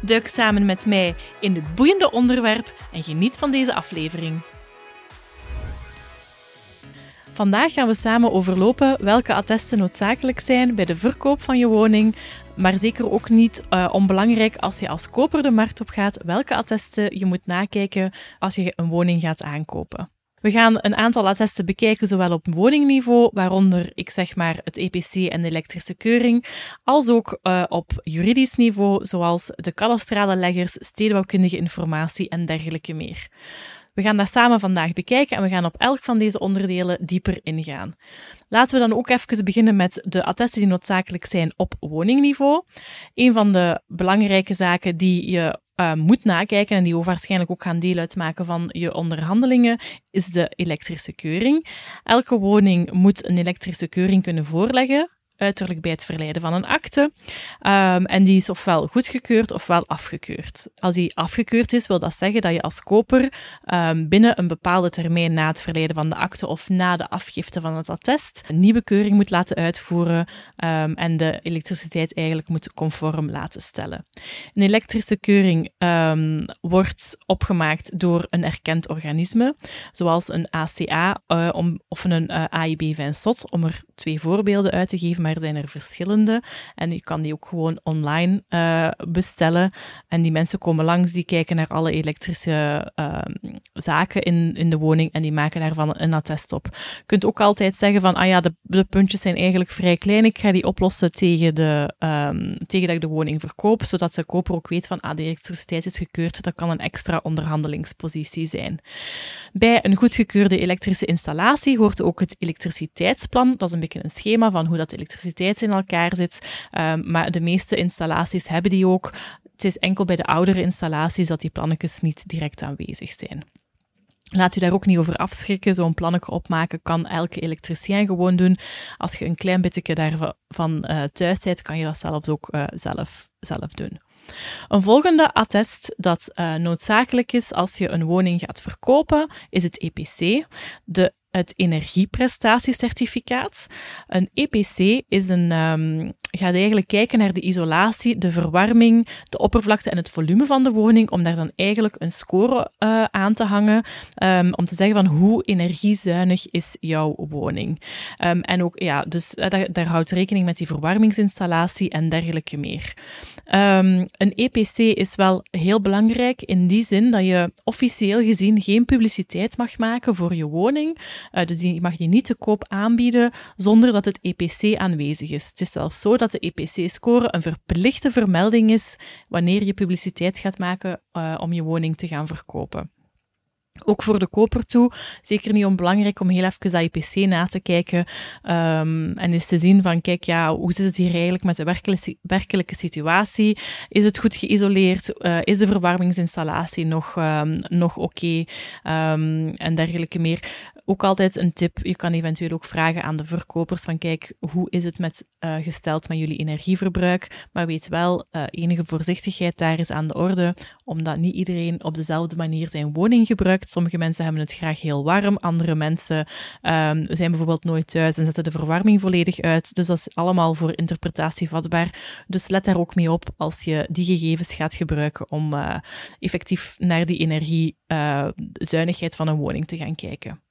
Duik samen met mij in dit boeiende onderwerp en geniet van deze aflevering. Vandaag gaan we samen overlopen welke attesten noodzakelijk zijn bij de verkoop van je woning, maar zeker ook niet uh, onbelangrijk als je als koper de markt op gaat, welke attesten je moet nakijken als je een woning gaat aankopen. We gaan een aantal attesten bekijken, zowel op woningniveau, waaronder ik zeg maar het EPC en de elektrische keuring, als ook uh, op juridisch niveau, zoals de kadastrale leggers, stedenbouwkundige informatie en dergelijke meer. We gaan dat samen vandaag bekijken en we gaan op elk van deze onderdelen dieper ingaan. Laten we dan ook even beginnen met de attesten die noodzakelijk zijn op woningniveau. Een van de belangrijke zaken die je uh, moet nakijken en die waarschijnlijk ook gaan deel uitmaken van je onderhandelingen, is de elektrische keuring. Elke woning moet een elektrische keuring kunnen voorleggen uiterlijk bij het verleiden van een akte. Um, en die is ofwel goedgekeurd ofwel afgekeurd. Als die afgekeurd is, wil dat zeggen dat je als koper um, binnen een bepaalde termijn na het verleiden van de akte of na de afgifte van het attest een nieuwe keuring moet laten uitvoeren um, en de elektriciteit eigenlijk moet conform laten stellen. Een elektrische keuring wordt opgemaakt door een erkend organisme, zoals een ACA uh, om, of een uh, AIB Vinsot, om er twee voorbeelden uit te geven, zijn er verschillende. En je kan die ook gewoon online uh, bestellen. En die mensen komen langs, die kijken naar alle elektrische uh, zaken in, in de woning en die maken daarvan een attest op. Je kunt ook altijd zeggen van, ah ja, de, de puntjes zijn eigenlijk vrij klein, ik ga die oplossen tegen, de, um, tegen dat ik de woning verkoop, zodat de koper ook weet van, ah, de elektriciteit is gekeurd, dat kan een extra onderhandelingspositie zijn. Bij een goedgekeurde elektrische installatie hoort ook het elektriciteitsplan. Dat is een beetje een schema van hoe dat elektriciteit in elkaar zit. Um, maar de meeste installaties hebben die ook. Het is enkel bij de oudere installaties dat die plannetjes niet direct aanwezig zijn. Laat u daar ook niet over afschrikken. Zo'n plannetje opmaken kan elke elektricien gewoon doen. Als je een klein beetje daarvan uh, thuis bent, kan je dat zelfs ook uh, zelf, zelf doen. Een volgende attest dat uh, noodzakelijk is als je een woning gaat verkopen, is het EPC. De het energieprestatiecertificaat. Een EPC is een, um, gaat eigenlijk kijken naar de isolatie, de verwarming, de oppervlakte en het volume van de woning, om daar dan eigenlijk een score uh, aan te hangen, um, om te zeggen van hoe energiezuinig is jouw woning. Um, en ook, ja, dus uh, daar, daar, houdt rekening met die verwarmingsinstallatie en dergelijke meer. Um, een EPC is wel heel belangrijk in die zin dat je officieel gezien geen publiciteit mag maken voor je woning. Uh, dus je mag die niet te koop aanbieden zonder dat het EPC aanwezig is. Het is zelfs zo dat de EPC-score een verplichte vermelding is wanneer je publiciteit gaat maken uh, om je woning te gaan verkopen. Ook voor de koper toe, zeker niet onbelangrijk om heel even dat IPC na te kijken um, en eens te zien van, kijk, ja, hoe zit het hier eigenlijk met de werkelijke, werkelijke situatie? Is het goed geïsoleerd? Uh, is de verwarmingsinstallatie nog, um, nog oké? Um, en dergelijke meer ook altijd een tip. Je kan eventueel ook vragen aan de verkopers van kijk, hoe is het met, uh, gesteld met jullie energieverbruik? Maar weet wel, uh, enige voorzichtigheid daar is aan de orde, omdat niet iedereen op dezelfde manier zijn woning gebruikt. Sommige mensen hebben het graag heel warm, andere mensen um, zijn bijvoorbeeld nooit thuis en zetten de verwarming volledig uit. Dus dat is allemaal voor interpretatie vatbaar. Dus let daar ook mee op als je die gegevens gaat gebruiken om uh, effectief naar die energiezuinigheid van een woning te gaan kijken.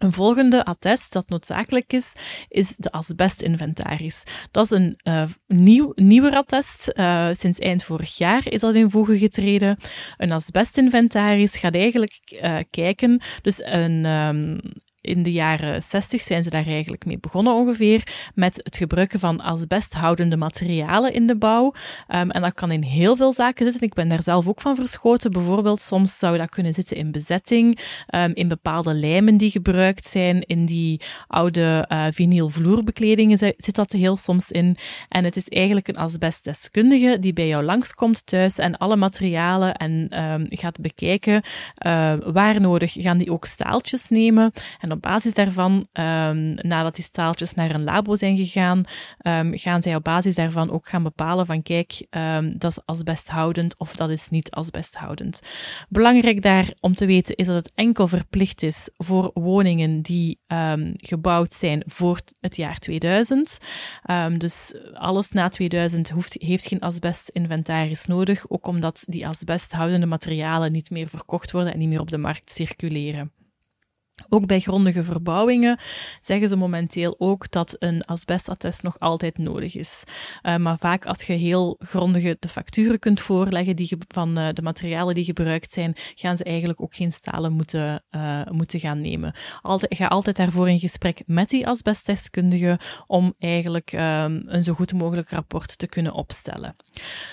Een volgende attest dat noodzakelijk is, is de asbestinventaris. Dat is een uh, nieuw, nieuwer attest. Uh, sinds eind vorig jaar is dat in voege getreden. Een asbestinventaris gaat eigenlijk uh, kijken, dus een, um, in de jaren 60 zijn ze daar eigenlijk mee begonnen ongeveer, met het gebruiken van asbesthoudende materialen in de bouw. Um, en dat kan in heel veel zaken zitten. Ik ben daar zelf ook van verschoten. Bijvoorbeeld, soms zou dat kunnen zitten in bezetting, um, in bepaalde lijmen die gebruikt zijn, in die oude uh, vinylvloerbekledingen zit dat heel soms in. En het is eigenlijk een asbestdeskundige die bij jou langskomt thuis en alle materialen en um, gaat bekijken uh, waar nodig. Gaan die ook staaltjes nemen en basis daarvan, um, nadat die staaltjes naar een labo zijn gegaan, um, gaan zij op basis daarvan ook gaan bepalen van kijk, um, dat is asbesthoudend of dat is niet asbesthoudend. Belangrijk daar om te weten is dat het enkel verplicht is voor woningen die gebouwd zijn voor het jaar 2000. dus alles na 2000 hoeft, heeft geen asbestinventaris nodig, ook omdat die asbesthoudende materialen niet meer verkocht worden en niet meer op de markt circuleren. Ook bij grondige verbouwingen zeggen ze momenteel ook dat een asbestattest nog altijd nodig is. Uh, maar vaak als je heel grondige de facturen kunt voorleggen die van uh, de materialen die gebruikt zijn, gaan ze eigenlijk ook geen stalen moeten, uh, moeten gaan nemen. Ga altijd daarvoor in gesprek met die asbestdeskundige om eigenlijk um, een zo goed mogelijk rapport te kunnen opstellen.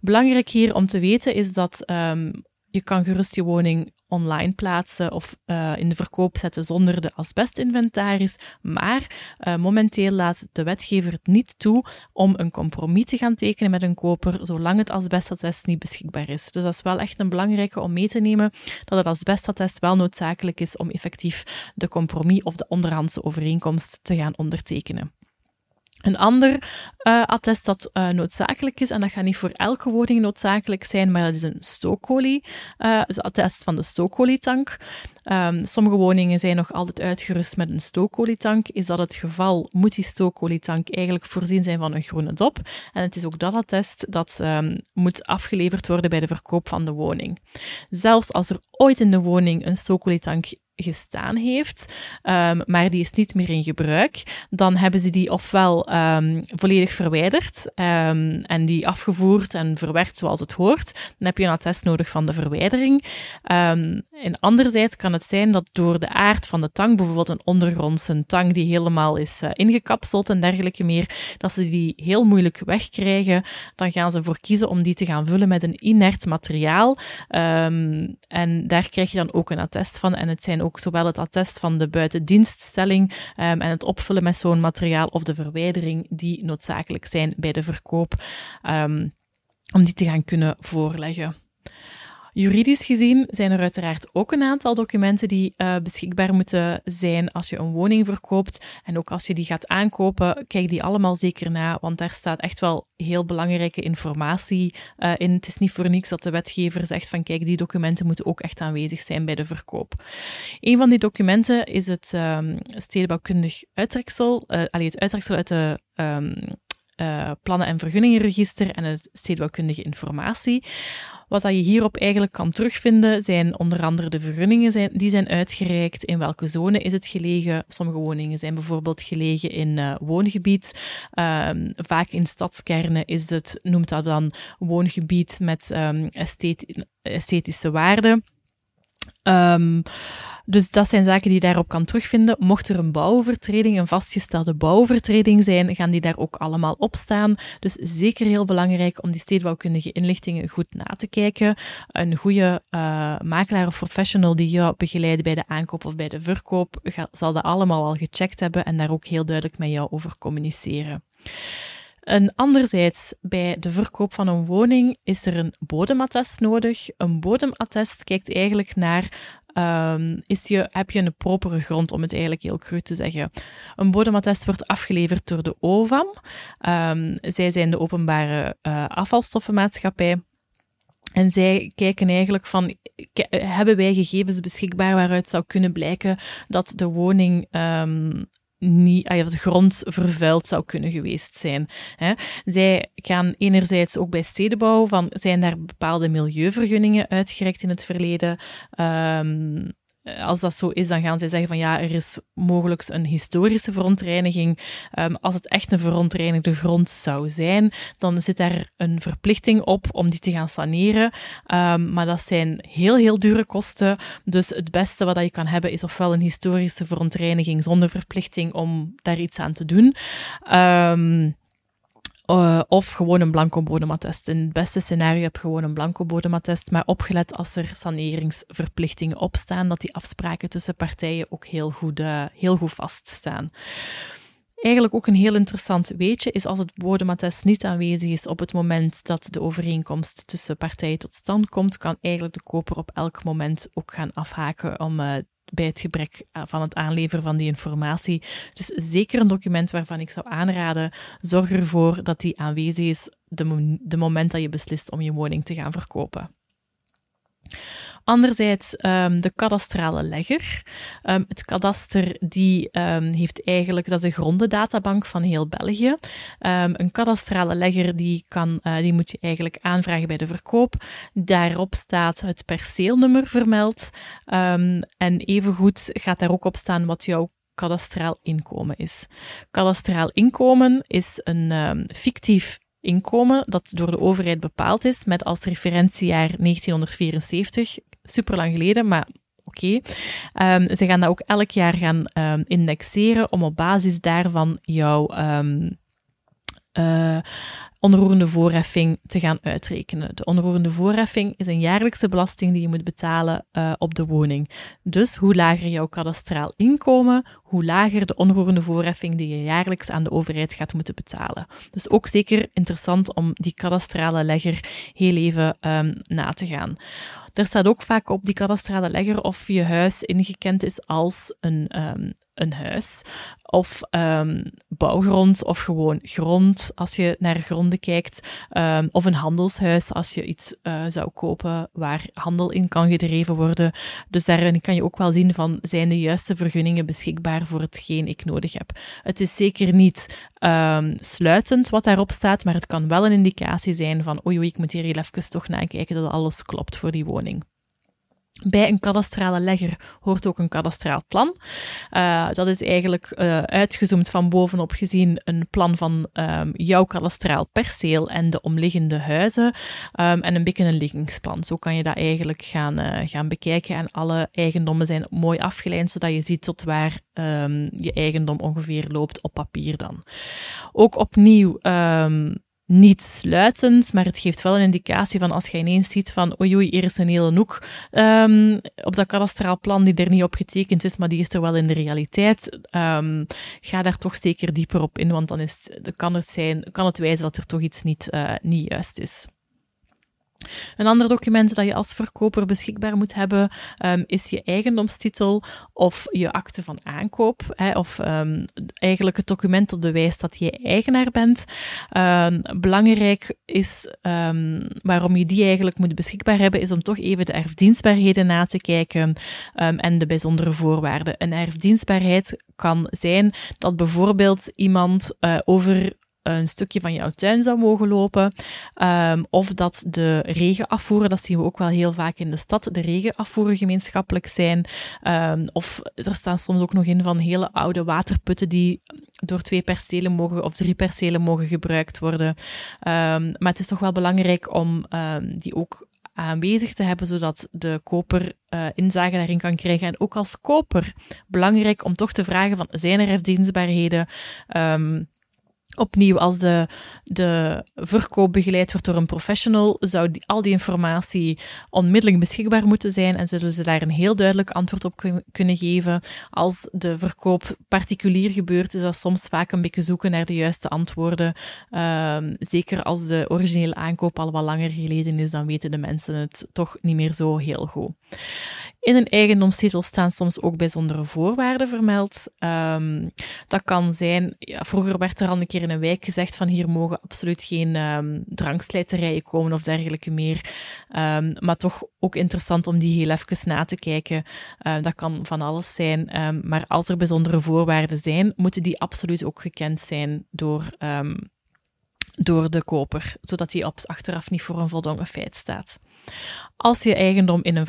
Belangrijk hier om te weten is dat um, je kan gerust je woning online plaatsen of uh, in de verkoop zetten zonder de asbestinventaris. Maar uh, momenteel laat de wetgever het niet toe om een compromis te gaan tekenen met een koper, zolang het asbestattest niet beschikbaar is. Dus dat is wel echt een belangrijke om mee te nemen, dat het asbestattest wel noodzakelijk is om effectief de compromis of de onderhandse overeenkomst te gaan ondertekenen. Een ander uh, attest dat uh, noodzakelijk is, en dat gaat niet voor elke woning noodzakelijk zijn, maar dat is een stookolie, uh, het attest van de stookolietank. Um, sommige woningen zijn nog altijd uitgerust met een stookolietank. Is dat het geval, moet die stookolietank eigenlijk voorzien zijn van een groene dop. En het is ook dat attest dat um, moet afgeleverd worden bij de verkoop van de woning. Zelfs als er ooit in de woning een stookolietank gestaan heeft, um, maar die is niet meer in gebruik, dan hebben ze die ofwel um, volledig verwijderd um, en die afgevoerd en verwerkt zoals het hoort. Dan heb je een attest nodig van de verwijdering. en anderzijds kan het zijn dat door de aard van de tang, bijvoorbeeld een ondergrondse tang die helemaal is uh, ingekapseld en dergelijke meer, dat ze die heel moeilijk wegkrijgen, dan gaan ze voor kiezen om die te gaan vullen met een inert materiaal. en daar krijg je dan ook een attest van en het zijn ook ook zowel het attest van de buitendienststelling um, en het opvullen met zo'n materiaal of de verwijdering die noodzakelijk zijn bij de verkoop, um, om die te gaan kunnen voorleggen. Juridisch gezien zijn er uiteraard ook een aantal documenten die uh, beschikbaar moeten zijn als je een woning verkoopt. En ook als je die gaat aankopen, kijk die allemaal zeker na, want daar staat echt wel heel belangrijke informatie uh, in. Het is niet voor niks dat de wetgever zegt van kijk, die documenten moeten ook echt aanwezig zijn bij de verkoop. Een van die documenten is het um, stedenbouwkundig uittreksel, uh, allee, het uittreksel uit de um, uh, plannen- en vergunningenregister en het stedenbouwkundige informatie. Wat dat je hierop eigenlijk kan terugvinden zijn onder andere de vergunningen zijn, die zijn uitgereikt, in welke zone is het gelegen. Sommige woningen zijn bijvoorbeeld gelegen in uh, woongebied. Um, vaak in stadskernen is het, noemt dat dan woongebied met um, esthetische waarde. Um, dus dat zijn zaken die je daarop kan terugvinden. Mocht er een bouwovertreding, een vastgestelde bouwovertreding zijn, gaan die daar ook allemaal op staan. Dus zeker heel belangrijk om die stedenbouwkundige inlichtingen goed na te kijken. Een goede uh, makelaar of professional die jou begeleidt bij de aankoop of bij de verkoop, zal dat allemaal al gecheckt hebben en daar ook heel duidelijk met jou over communiceren. En anderzijds, bij de verkoop van een woning is er een bodemattest nodig. Een bodemattest kijkt eigenlijk naar um, is je, heb je een propere grond, om het eigenlijk heel cru te zeggen. Een bodemattest wordt afgeleverd door de OVAM. Um, zij zijn de openbare uh, afvalstoffenmaatschappij. En zij kijken eigenlijk van, hebben wij gegevens beschikbaar waaruit zou kunnen blijken dat de woning um, niet, ah de grond vervuild zou kunnen geweest zijn. Hè. Zij gaan enerzijds ook bij stedenbouw van, zijn daar bepaalde milieuvergunningen uitgereikt in het verleden? Um, eh, als dat zo is, dan gaan zij zeggen van ja, er is mogelijk een historische verontreiniging. Um, als het echt een verontreinigde grond zou zijn, dan zit daar een verplichting op om die te gaan saneren. Um, maar dat zijn heel, heel dure kosten. Dus het beste wat je kan hebben is ofwel een historische verontreiniging zonder verplichting om daar iets aan te doen. Um, uh, of gewoon een blanco bodematest. In het beste scenario heb je gewoon een blanco bodematest, maar opgelet als er saneringsverplichtingen opstaan, dat die afspraken tussen partijen ook heel goed, uh, heel goed vaststaan. Eigenlijk ook een heel interessant weetje is als het bodematest niet aanwezig is op het moment dat de overeenkomst tussen partijen tot stand komt, kan eigenlijk de koper op elk moment ook gaan afhaken om uh, bij het gebrek eh, van het aanleveren van die informatie. Dus zeker een document waarvan ik zou aanraden, zorg ervoor dat die aanwezig is de, de moment dat je beslist om je woning te gaan verkopen. Anderzijds um, de kadastrale legger. Um, het kadaster die um, heeft eigenlijk, dat is de grondendatabank van heel België. een kadastrale legger die, kan, uh, die moet je eigenlijk aanvragen bij de verkoop. Daarop staat het perceelnummer vermeld. en evengoed gaat daar ook op staan wat jouw kadastraal inkomen is. Kadastraal inkomen is een fictief inkomen dat door de overheid bepaald is met als referentiejaar 1974 super lang geleden, maar oké. Ehm, ze gaan dat ook elk jaar gaan um, indexeren om op basis daarvan jouw um, onroerende voorheffing te gaan uitrekenen. De onroerende voorheffing is een jaarlijkse belasting die je moet betalen uh, op de woning. Dus hoe lager jouw kadastraal inkomen, hoe lager de onroerende voorheffing die je jaarlijks aan de overheid gaat moeten betalen. Dus ook zeker interessant om die kadastrale legger heel even na te gaan. Er staat ook vaak op die kadastrale legger of je huis ingekend is als een, um, een huis of um, bouwgrond of gewoon grond als je naar gronden kijkt um, of een handelshuis als je iets uh, zou kopen waar handel in kan gedreven worden. Dus daarin kan je ook wel zien van zijn de juiste vergunningen beschikbaar voor hetgeen ik nodig heb. Het is zeker niet um, sluitend wat daarop staat, maar het kan wel een indicatie zijn van oei, oei ik moet hier heel even toch nakijken dat alles klopt voor die woning. Bij een kadastrale legger hoort ook een kadastraal plan. Uh, dat is eigenlijk uh, uitgezoomd van bovenop gezien een plan van um, jouw kadastraal perceel en de omliggende huizen um, en een beetje een liggingsplan. Zo kan je dat eigenlijk gaan, uh, gaan bekijken en alle eigendommen zijn mooi afgeleid, zodat je ziet tot waar um, je eigendom ongeveer loopt op papier dan. Ook opnieuw niet sluitend, maar het geeft wel een indicatie van als je ineens ziet van oei hier is een hele hoek um, op dat kadastraal plan die er niet op getekend is, maar die is er wel in de realiteit. Um, ga daar toch zeker dieper op in, want dan is het, kan het zijn, kan het wijzen dat er toch iets niet, uh, niet juist is. Een ander document dat je als verkoper beschikbaar moet hebben, um, is je eigendomstitel of je akte van aankoop. Hè, of um, eigenlijk het document dat bewijst dat je eigenaar bent. Um, belangrijk is waarom je die eigenlijk moet beschikbaar hebben, is om toch even de erfdienstbaarheden na te kijken en de bijzondere voorwaarden. Een erfdienstbaarheid kan zijn dat bijvoorbeeld iemand uh, over een stukje van jouw tuin zou mogen lopen. Um, of dat de regenafvoeren, dat zien we ook wel heel vaak in de stad, de regenafvoeren gemeenschappelijk zijn. Um, of er staan soms ook nog in van hele oude waterputten die door twee percelen mogen of drie percelen mogen gebruikt worden. Um, maar het is toch wel belangrijk om die ook aanwezig te hebben, zodat de koper uh, inzage daarin kan krijgen. En ook als koper belangrijk om toch te vragen van, zijn er erfdienstbaarheden? Um, Opnieuw, als de, de verkoop begeleid wordt door een professional, zou al die informatie onmiddellijk beschikbaar moeten zijn en zullen ze daar een heel duidelijk antwoord op kunnen geven. Als de verkoop particulier gebeurt, is dat soms vaak een beetje zoeken naar de juiste antwoorden. Um, zeker als de originele aankoop al wat langer geleden is, dan weten de mensen het toch niet meer zo heel goed. In een eigendomstitel staan soms ook bijzondere voorwaarden vermeld. Um, dat kan zijn, ja, vroeger werd er al een keer een wijk gezegd van hier mogen absoluut geen um, drankslijterijen komen of dergelijke meer. Um, maar toch ook interessant om die heel even na te kijken. Uh, dat kan van alles zijn. maar als er bijzondere voorwaarden zijn, moeten die absoluut ook gekend zijn door door de koper, zodat hij op achteraf niet voor een voldongen feit staat. Als je eigendom in een,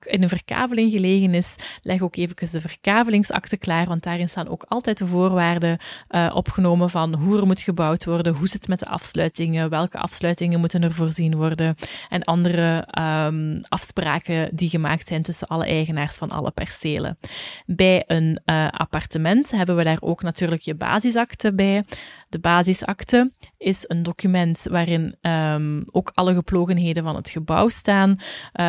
in een verkaveling gelegen is, leg ook even de verkavelingsakte klaar, want daarin staan ook altijd de voorwaarden uh, opgenomen van hoe er moet gebouwd worden, hoe zit het met de afsluitingen, welke afsluitingen moeten er voorzien worden en andere um, afspraken die gemaakt zijn tussen alle eigenaars van alle percelen. Bij een uh, appartement hebben we daar ook natuurlijk je basisakte bij. De basisakte is een document waarin um, ook alle geplogenheden van het gebouw staan, uh,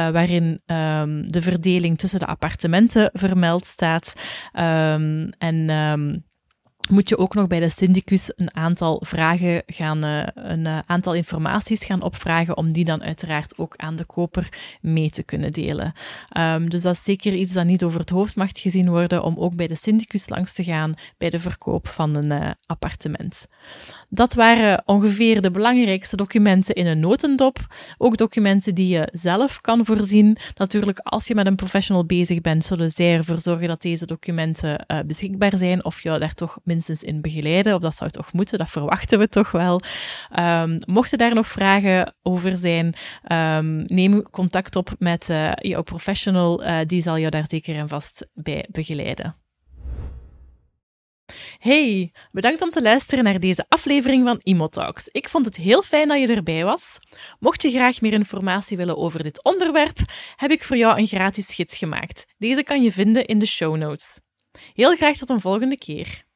waarin um, de verdeling tussen de appartementen vermeld staat. Um, en moet je ook nog bij de syndicus een aantal vragen gaan, uh, een uh, aantal informaties gaan opvragen, om die dan uiteraard ook aan de koper mee te kunnen delen. Um, dus dat is zeker iets dat niet over het hoofd mag gezien worden, om ook bij de syndicus langs te gaan bij de verkoop van een uh, appartement. Dat waren ongeveer de belangrijkste documenten in een notendop. Ook documenten die je zelf kan voorzien. Natuurlijk, als je met een professional bezig bent, zullen zij ervoor zorgen dat deze documenten beschikbaar zijn, of je daar toch minstens in begeleiden, of dat zou toch moeten, dat verwachten we toch wel. Um, mochten daar nog vragen over zijn, um, neem contact op met uh, jouw professional, uh, die zal je daar zeker en vast bij begeleiden. Hey, bedankt om te luisteren naar deze aflevering van Imotalks. Ik vond het heel fijn dat je erbij was. Mocht je graag meer informatie willen over dit onderwerp, heb ik voor jou een gratis gids gemaakt. Deze kan je vinden in de show notes. Heel graag tot een volgende keer.